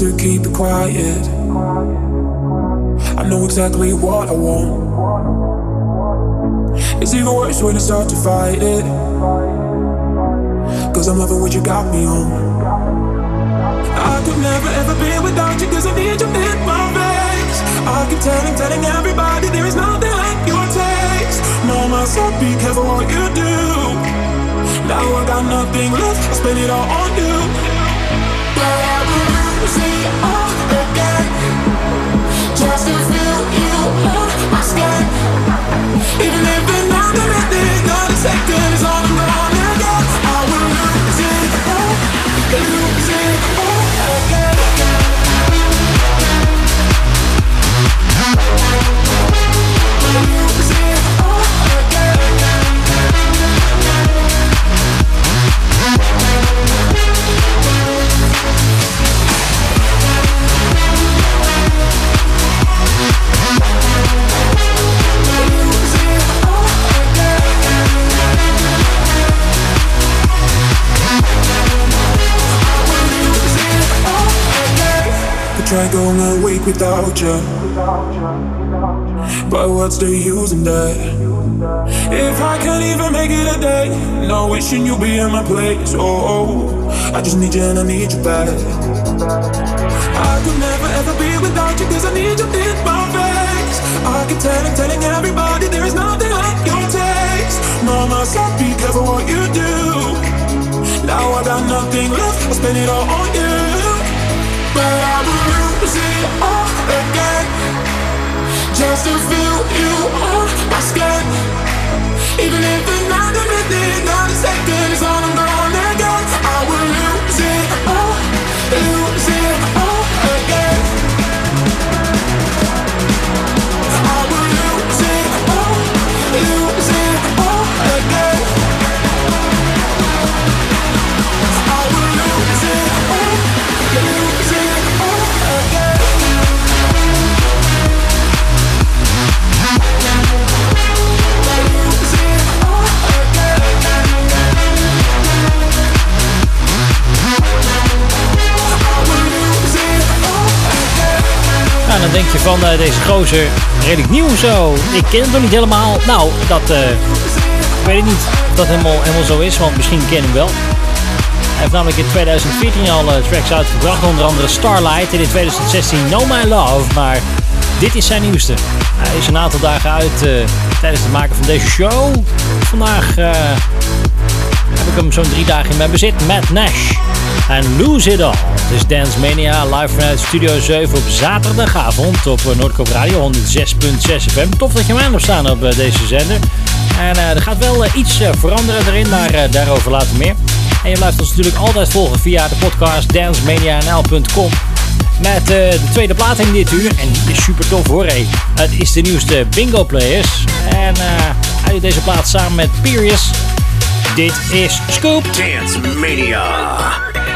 To keep it quiet. I know exactly what I want. It's even worse when I start to fight it. Cause I'm loving what you got me on. I could never ever be without you cause I need you in my veins. I keep telling, telling everybody there is nothing like your taste. No, myself, be careful what you do. Now I got nothing left, I spend it all on you. But even if it's not the right thing, gonna take try going a week without you. But what's the use in that? If I can't even make it a day, no wishing you'd be in my place. Oh, oh, I just need you and I need you back. I could never ever be without you, cause I need you in my face. I can keep telling, telling everybody there is nothing like your taste. Mama said, be careful what you do. Now I got nothing left, I spend it all on you. Even if another minute, not a second is all I'm gonna Nou, dan denk je van eh, deze gozer redelijk nieuw zo. Ik ken hem nog niet helemaal. Nou, dat eh, ik weet ik niet of dat helemaal, helemaal zo is, want misschien ken ik hem wel. Hij heeft namelijk in 2014 al eh, tracks uitgebracht, onder andere Starlight en in 2016 No My Love. Maar dit is zijn nieuwste. Hij is een aantal dagen uit tijdens het maken van deze show. Vandaag hem zo'n drie dagen in mijn bezit. Matt Nash en Lose It All. Het is Dance Mania live vanuit Studio 7 op zaterdagavond op eh, Noordkoop Radio 106.6 FM. Tof dat je mij hebt staan op eh, deze zender. En eh, er gaat wel iets veranderen erin, maar daarover later meer. En je blijft ons natuurlijk altijd volgen via de podcast dancemanianl.com. Met de tweede plaat in dit uur. En die is super tof hoor. Hey. Het is de nieuwste Bingo Players. En doet deze plaat samen met Perius. Dit is Scoop. Dance Mania.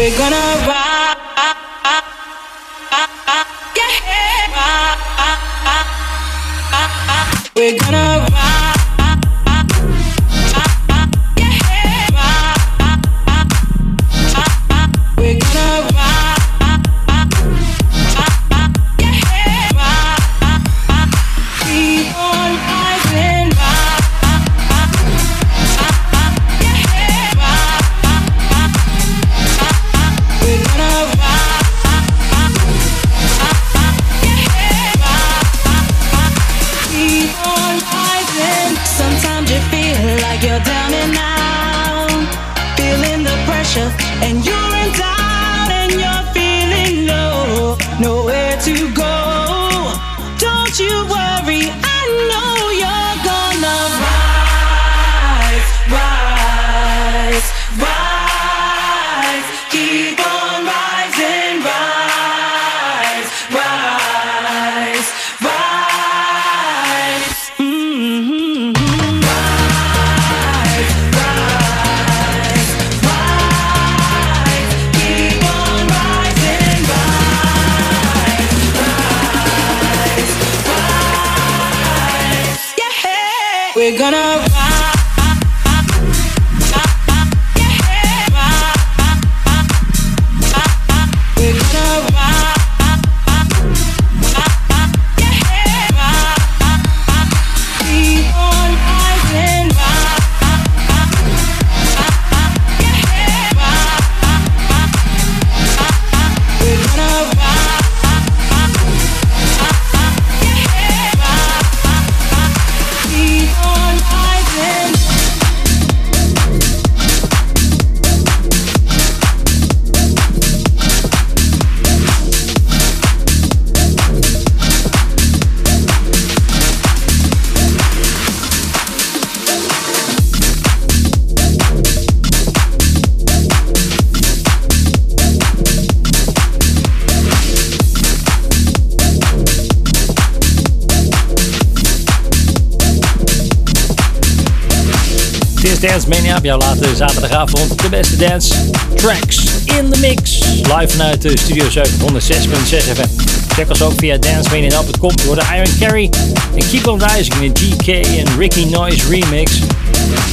We're gonna ride. Yeah. We're gonna ride. Op jouw late zaterdagavond de beste dance tracks in the mix. Live vanuit de Studio 706.6 FM. Check ons ook via dancemania.com. Je hoort Iron Carry en Keep On Rising in de GK en Ricky Noise remix.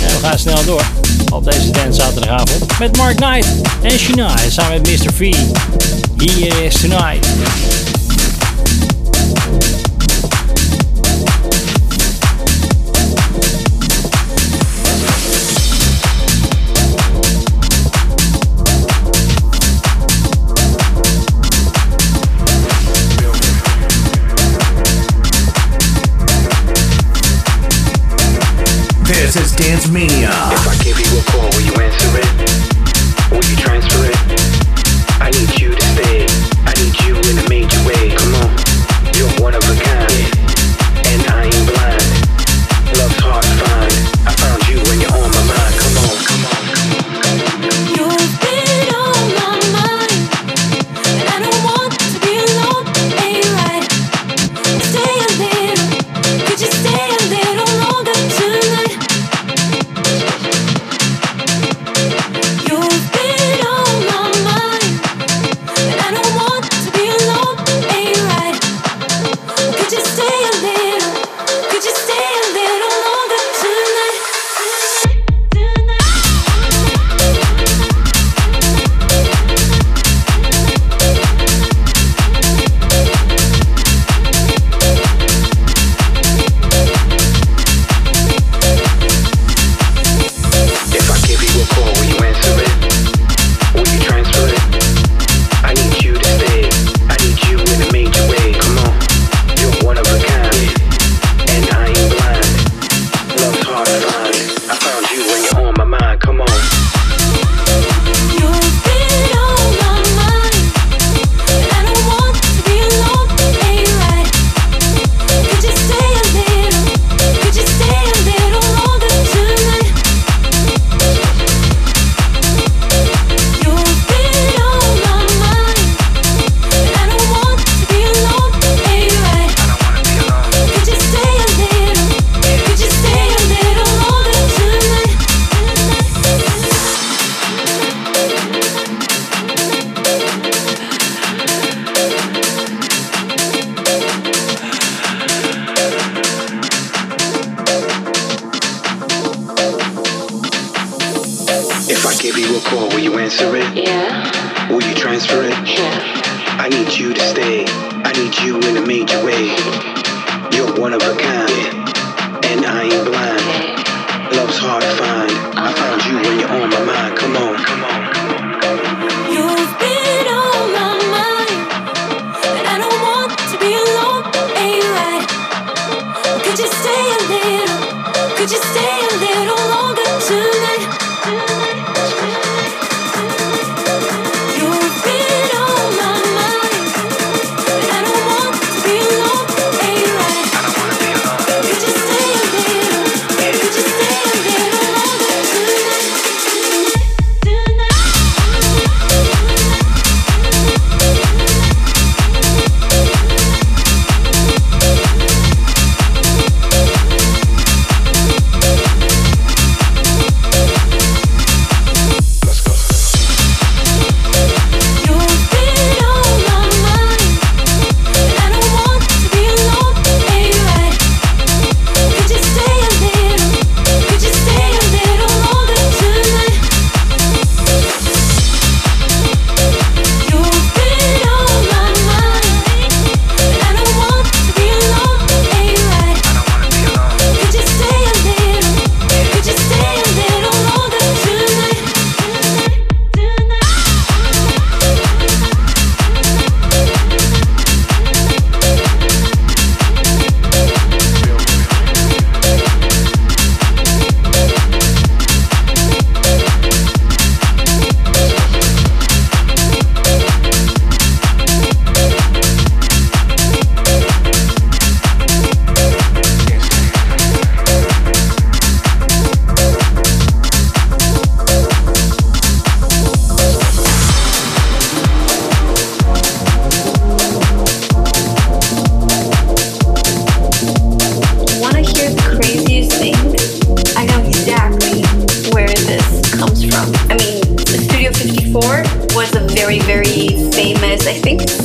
En we gaan snel door op deze dance zaterdagavond met Mark Knight en Shania samen met Mr. V. Here is Tonight. Dance Mania. If I give you a call, will you answer it? Will you transfer it?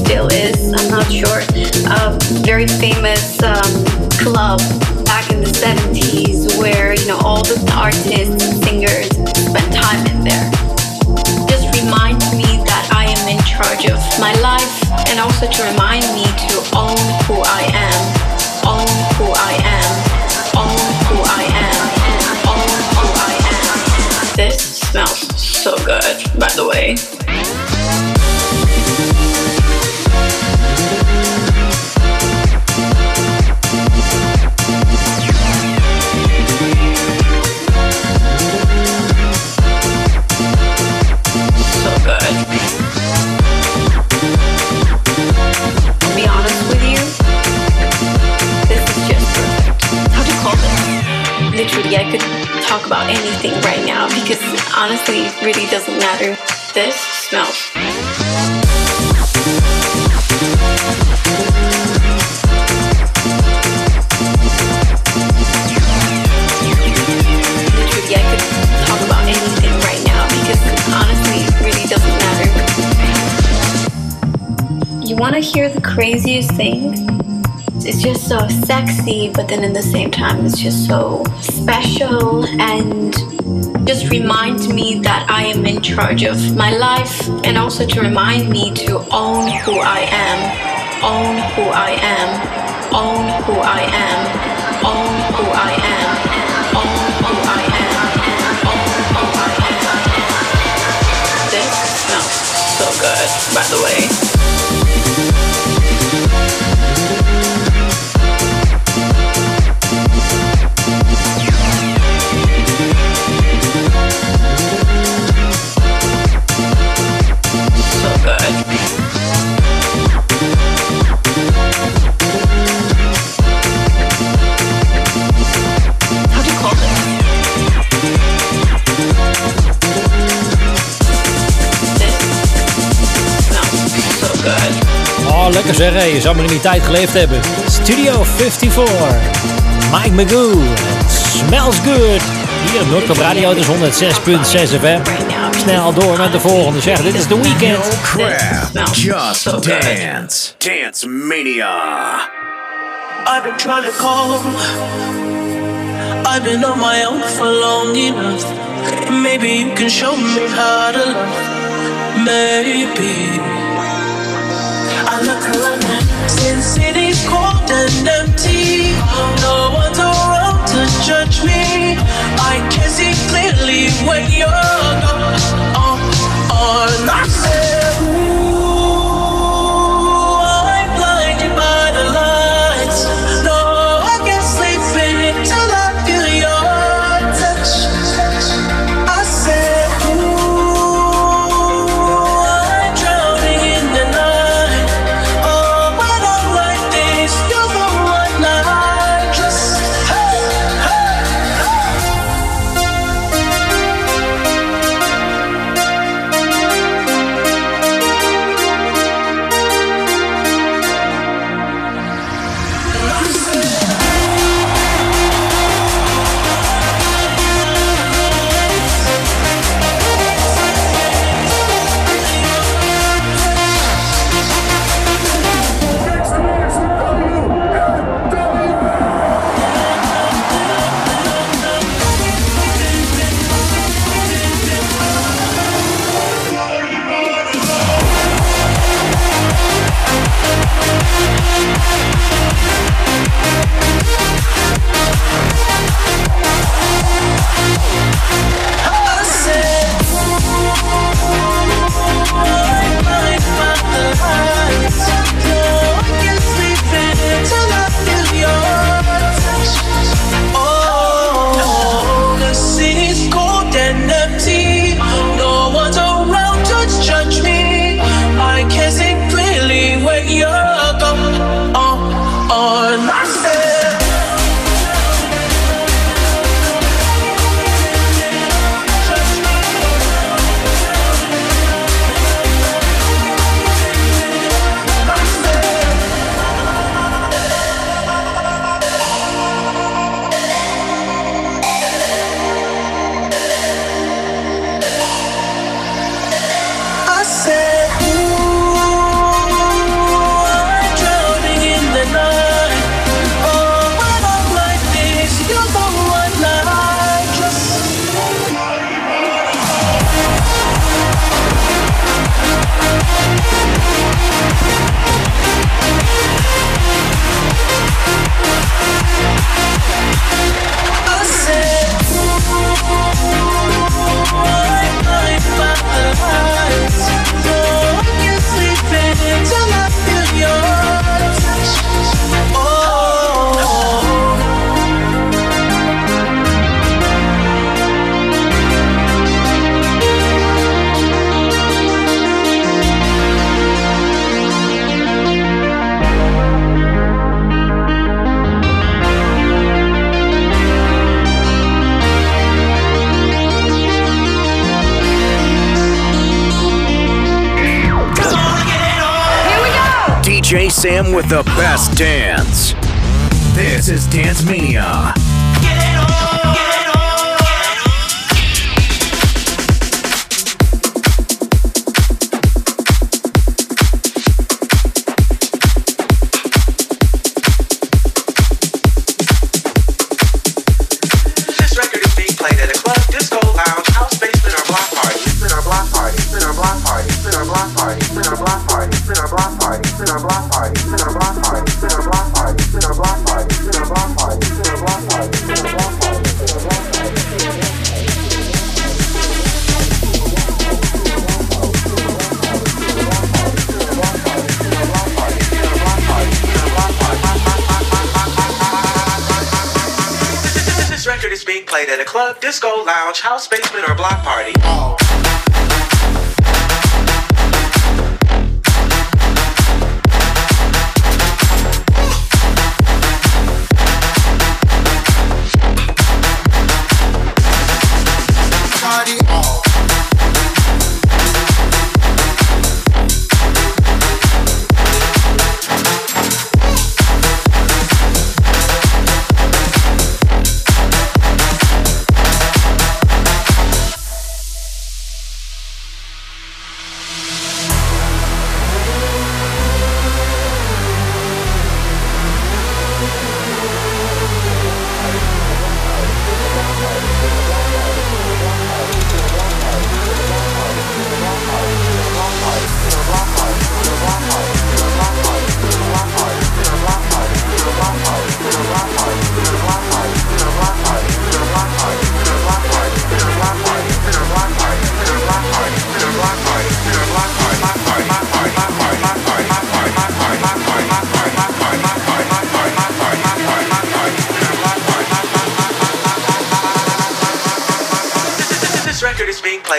Still is, I'm not sure, a very famous um, club back in the 70s where, you know, all the artists and singers spent time in there. Just reminds me that I am in charge of my life and also to remind me to own who I am, own who I am, own who I am, own who I am. This smells so good, by the way. Talk about anything right now because honestly, it really doesn't matter. This smells. Literally, I could talk about anything right now because honestly, it really doesn't matter. You want to hear the craziest thing? It's just so sexy, but then in the same time, it's just so special and just reminds me that I am in charge of my life and also to remind me to own who I am, own who I am, own who I am, own who I am, own who I am, own who I am. This smells so good, by the way. je zou maar in die tijd geleefd hebben. Studio 54, Mike Magoo, Smells Good. Hier op Noordkop Radio, is 106.6 FM. Snel door met de volgende, zeg, dit is The Weekend. No crap, just dance. Dance Mania. I've been trying to call. I've been on my own for long enough. Maybe you can show me how to love. Maybe. Since it is cold and empty, no one's around to judge me. I can see clearly when you're gone. Sam with the best dance. This is Dance Mania. disco, lounge, house basement, or block party.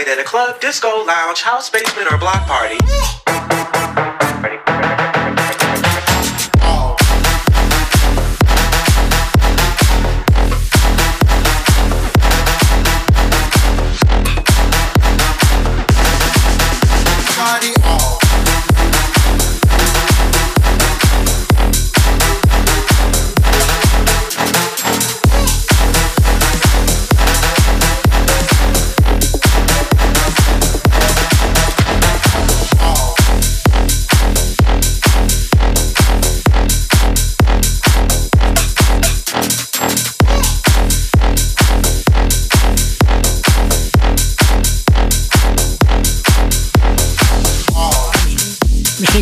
Played at a club, disco, lounge, house, basement, or block party.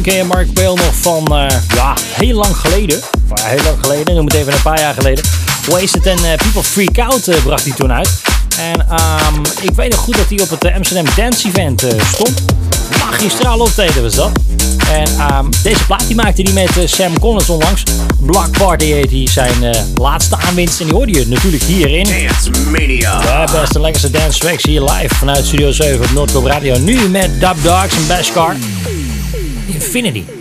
Misschien ken je Mark Bale nog van, eh, ja, heel lang geleden. Maar ja, heel lang geleden, noem het even een paar jaar geleden. Wasted en eh, People Freak Out eh, bracht hij toen uit. En ehm, ik weet nog goed dat hij op het eh, Amsterdam Dance Event eh, stond. Magistraal optreden was dat. En ehm, deze plaat die maakte hij met eh, Sam Collins onlangs. Block Party heet hij zijn eh, laatste aanwinst. En die hoorde je natuurlijk hierin. Dance Mania. De beste lekkerste dance tracks hier live vanuit Studio 7 op Noordcoop Radio. Nu met Dub Dogs en Bashcar. Infinity.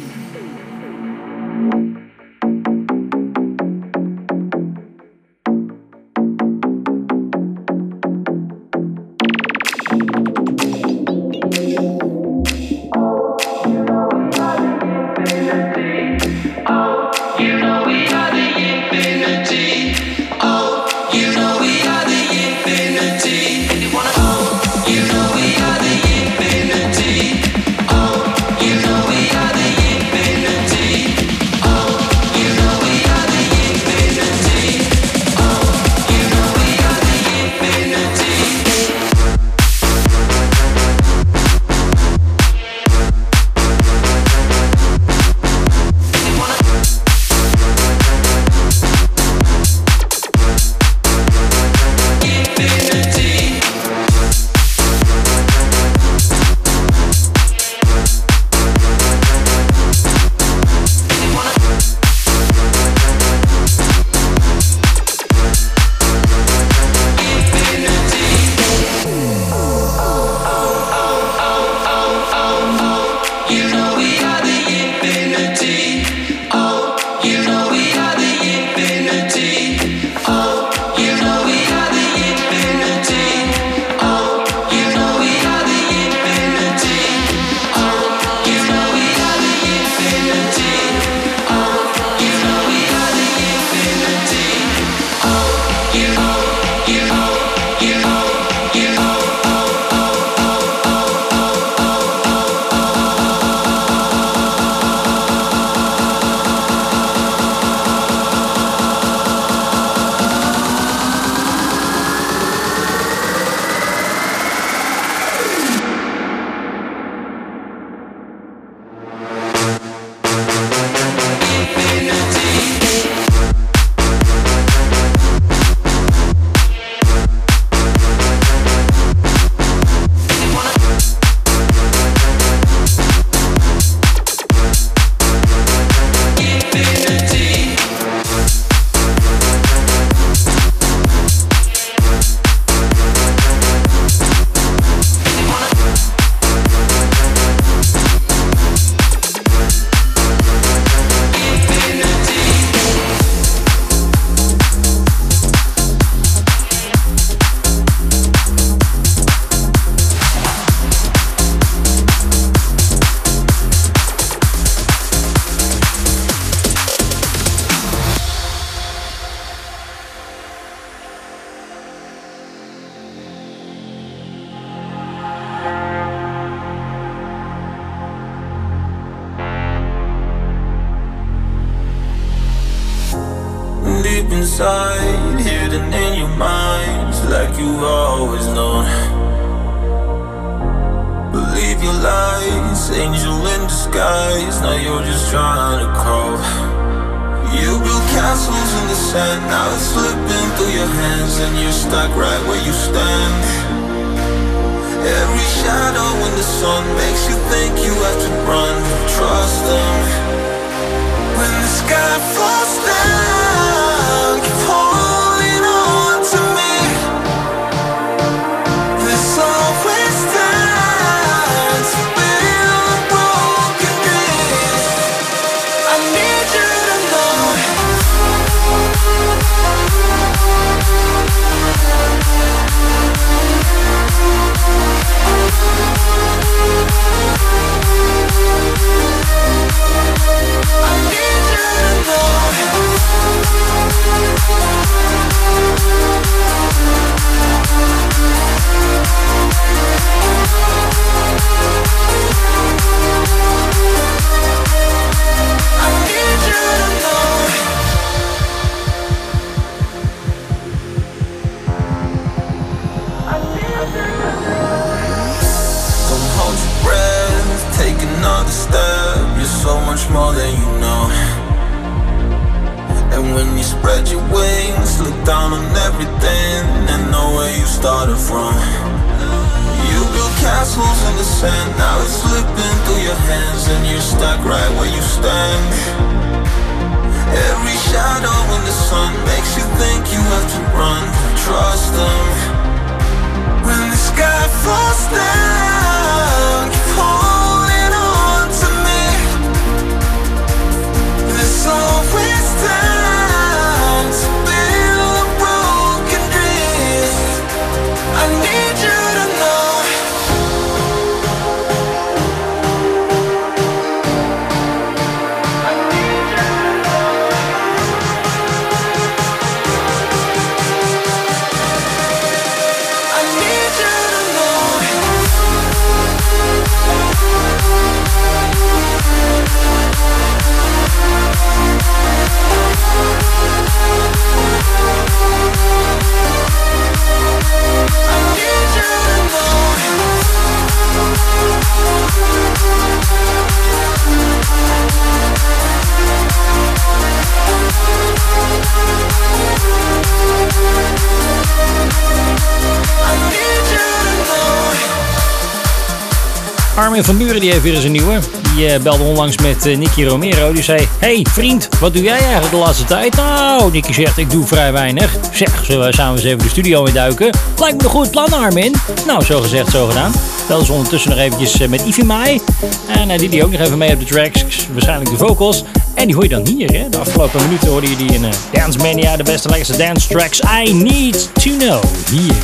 Armin van Buren die heeft weer eens een nieuwe. Die eh, belde onlangs met eh, Nicky Romero. Die zei: Hey vriend, wat doe jij eigenlijk de laatste tijd? Nou, Nicky zegt: Ik doe vrij weinig. Zeg, zullen we samen eens even de studio induiken? Lijkt me een goed plan, Armin. Nou, zo gezegd, zo gedaan. Belde ze ondertussen nog eventjes eh, met Ivy Mai. En die die ook nog even mee op de tracks. Waarschijnlijk de vocals. En die hoor je dan hier, hè? De afgelopen minuten hoorde je die in eh, Dance Mania, de beste lekkerste dance tracks. I need to know. Hier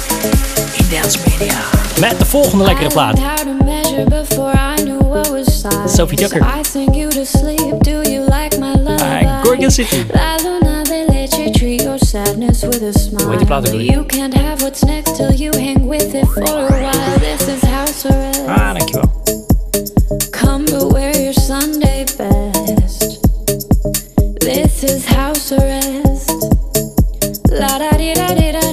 in Dance Mania. Met de volgende lekkere plaat. Sophie Tucker. I sing you to sleep. Do you like my love? Gorgon City. La luna, they let you treat your sadness with a smile. Die plaat ook? You can't have what's next till you hang with it for a while. This is house arrest. Ah, dankjewel. Come but wear your Sunday best. This is house arrest. La da di da di da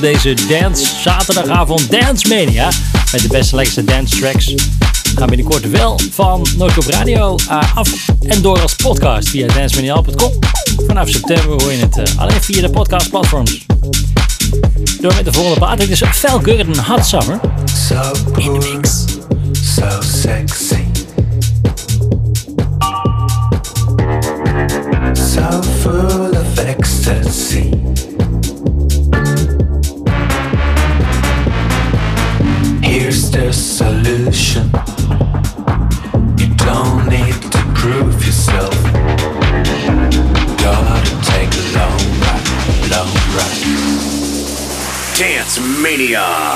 deze Dance Zaterdagavond Dance Mania. Met de beste lekkerste dance tracks. Gaan binnenkort wel van Noordkop Radio eh, af en door als podcast via dancemania.com. Vanaf september hoor je het eh, alleen via de podcastplatforms. Door met de volgende paard. Dit is een Hot Summer. So in the mix, so sexy. Yeah.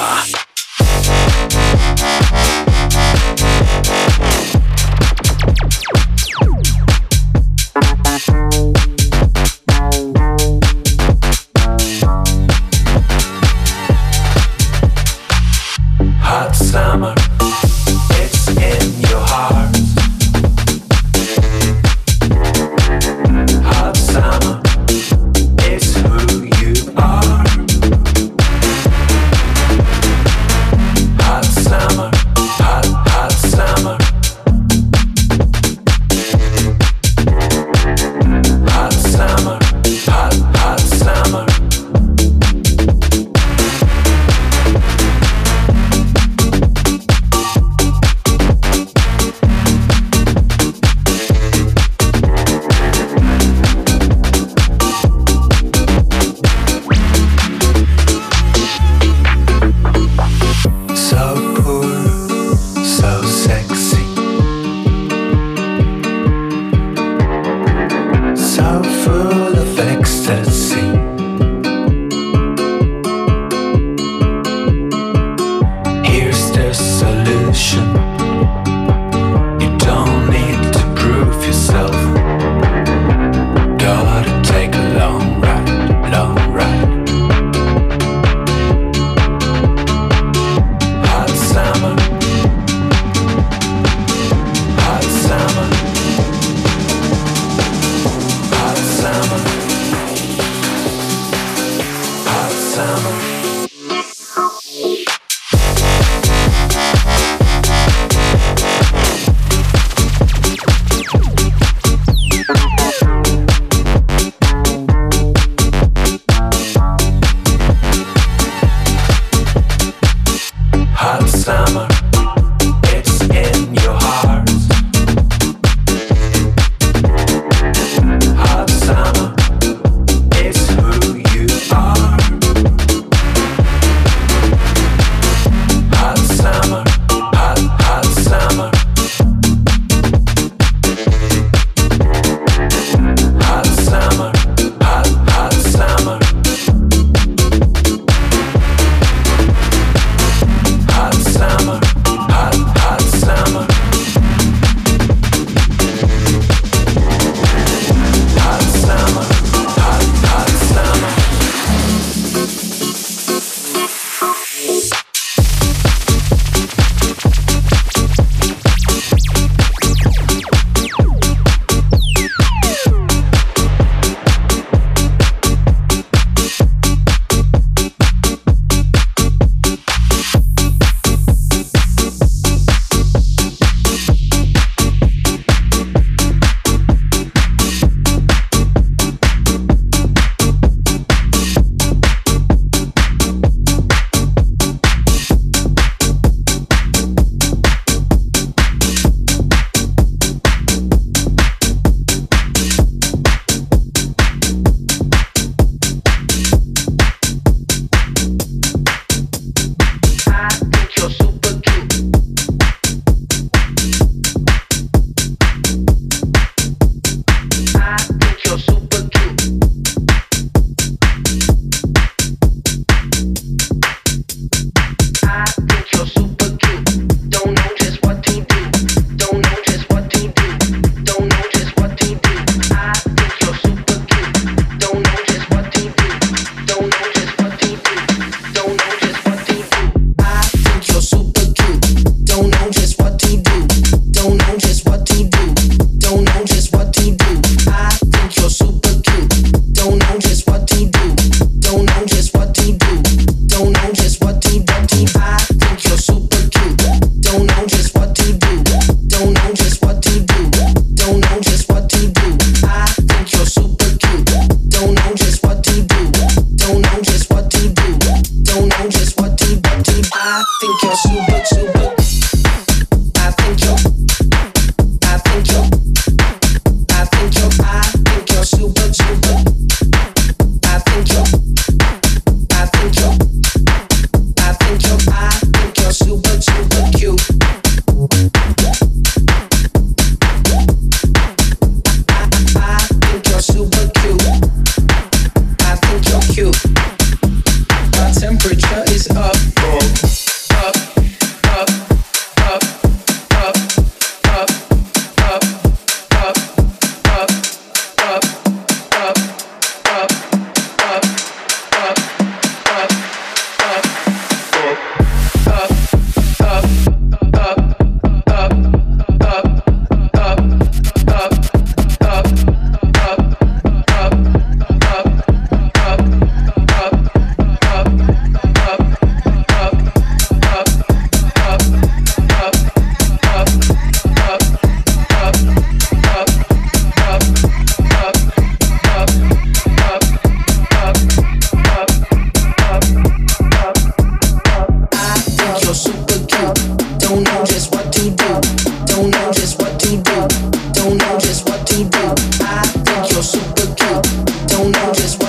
don't know. Just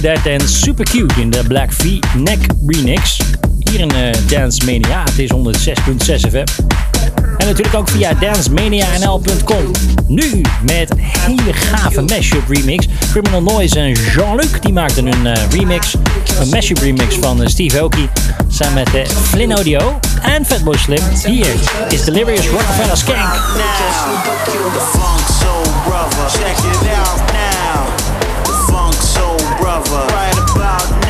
Cadet en Super Cute in de Black V-Neck remix. Hier in eh, Dance Mania. Het is 106.6 FM. En natuurlijk ook via dancemanianl.com. Nu met hele gave mashup remix. Criminal Noise en Jean-Luc die maakten een eh, remix. Een mashup remix van eh, Steve Aoki. Samen met uh, Flynn Audio en Fatboy Slim. Hier is Delirious Rockefeller Skank. Now. brother. Right about now.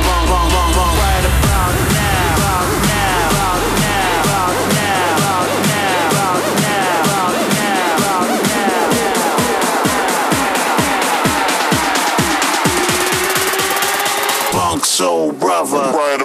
Brother.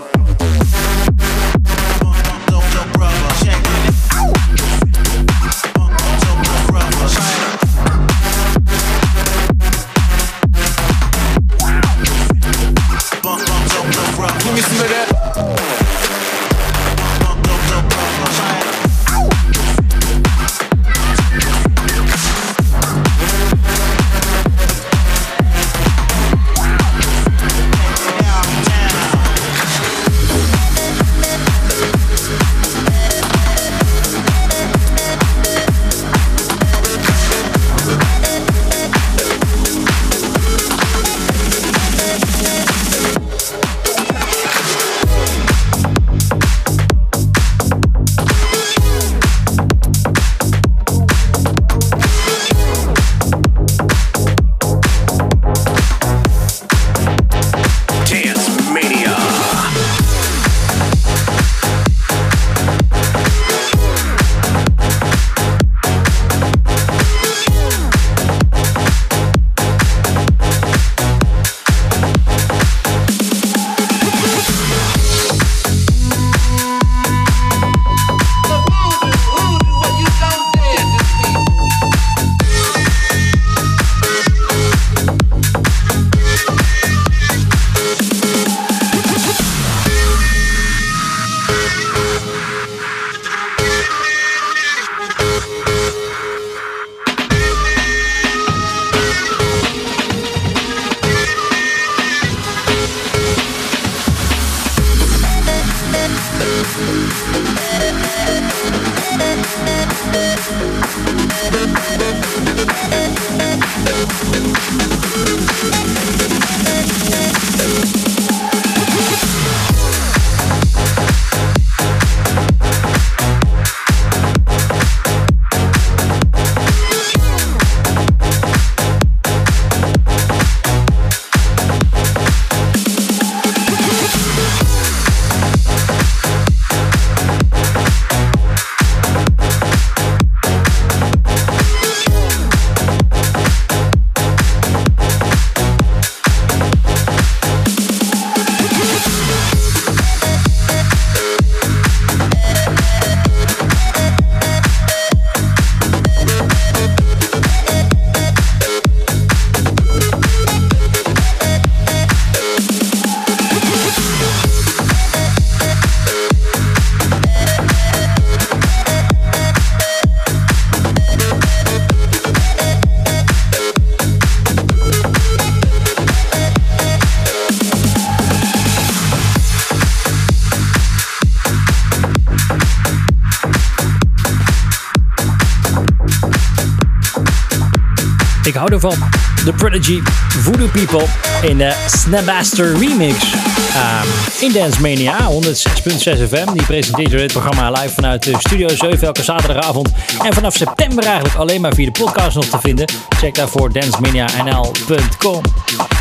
van The Prodigy, Voodoo People in de eh, Snapmaster Remix. Ehm, in Dance Mania 106.6 FM. Die presenteert dit programma live vanuit Studio 7 elke zaterdagavond. En vanaf september eigenlijk alleen maar via de podcast nog te vinden. Check daarvoor dancemania.nl.com.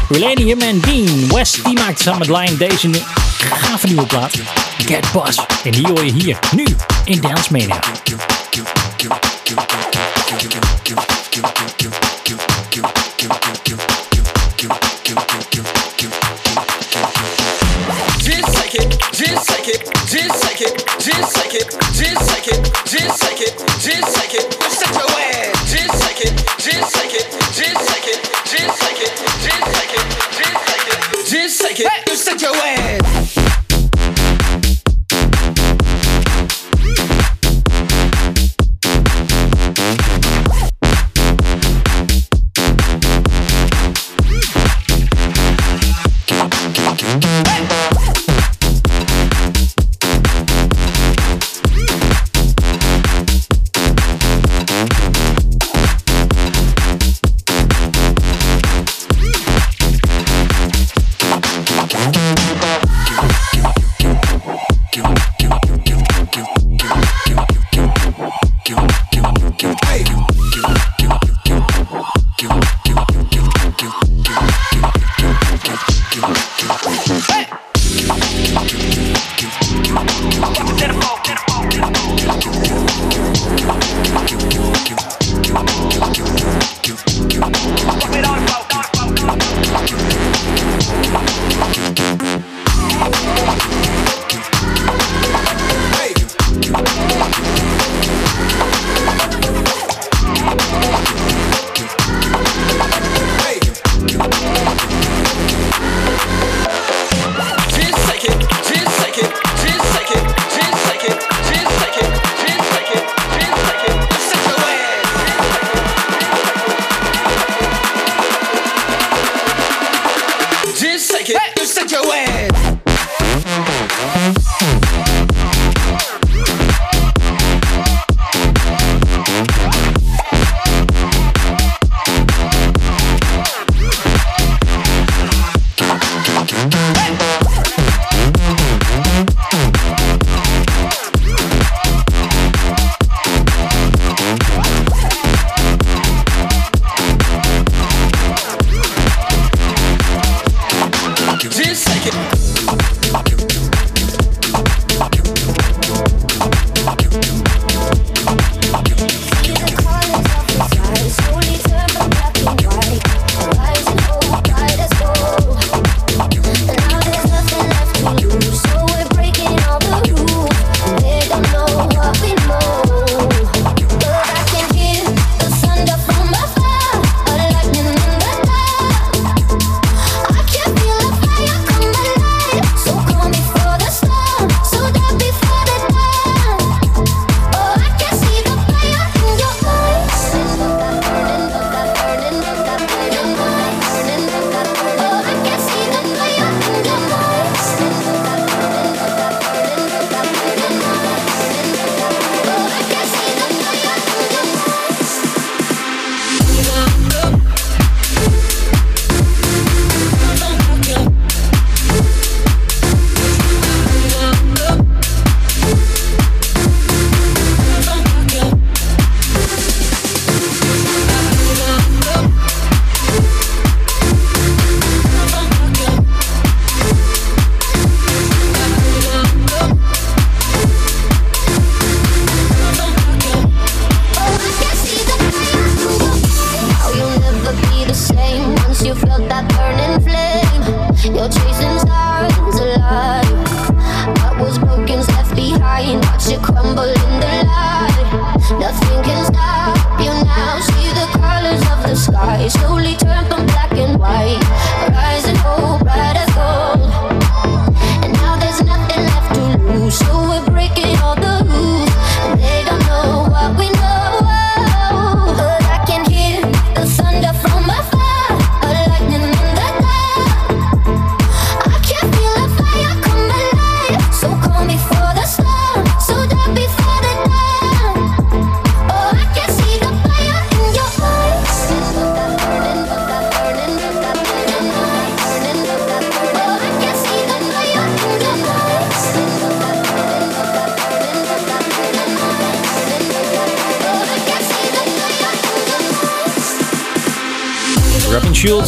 Relanium en Dean West die maakt samen met Lion deze gave nieuwe plaat. Get Buzz. En die hoor je hier nu in Dance Mania.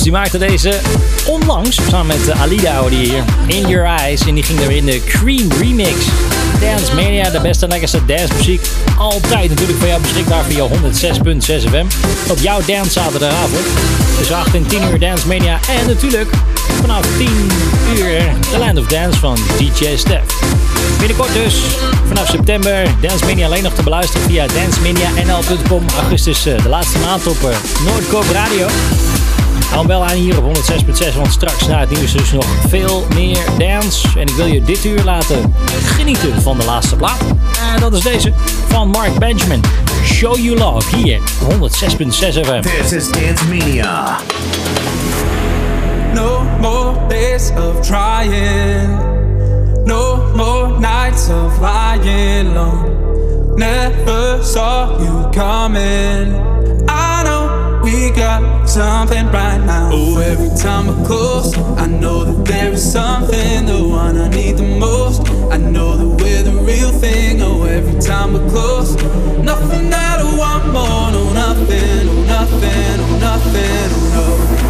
Die maakte deze onlangs samen met eh, Alida je hier In Your Eyes. En die ging er in de Cream Remix. Dance Mania, de beste en lekkerste dance muziek. Altijd natuurlijk voor jou beschikbaar via 106.6 FM. Op jouw dance zaterdagavond. Tussen 8 en 10 uur Dance Mania. En natuurlijk vanaf 10 uur The Land of Dance van DJ Stef. Binnenkort dus, vanaf september, Dance Mania alleen nog te beluisteren via dancemanianl.com. Augustus eh, de laatste maand op eh, Noordkoop Radio. Hou hem wel aan hier op 106.6, want straks na het nieuws dus nog veel meer dance. En ik wil je dit uur laten genieten van de laatste plaat. En dat is deze van Mark Benjamin. Show You Love hier, 106.6 FM. This is Dance Mania. No more days of trying. No more nights of lying low. Never saw you coming. Got something right now. Oh, every time we're close, I know that there is something, the one I need the most. I know that we're the real thing. Oh, every time we're close, nothing that I want more. No, nothing, oh, nothing, oh, nothing, no. No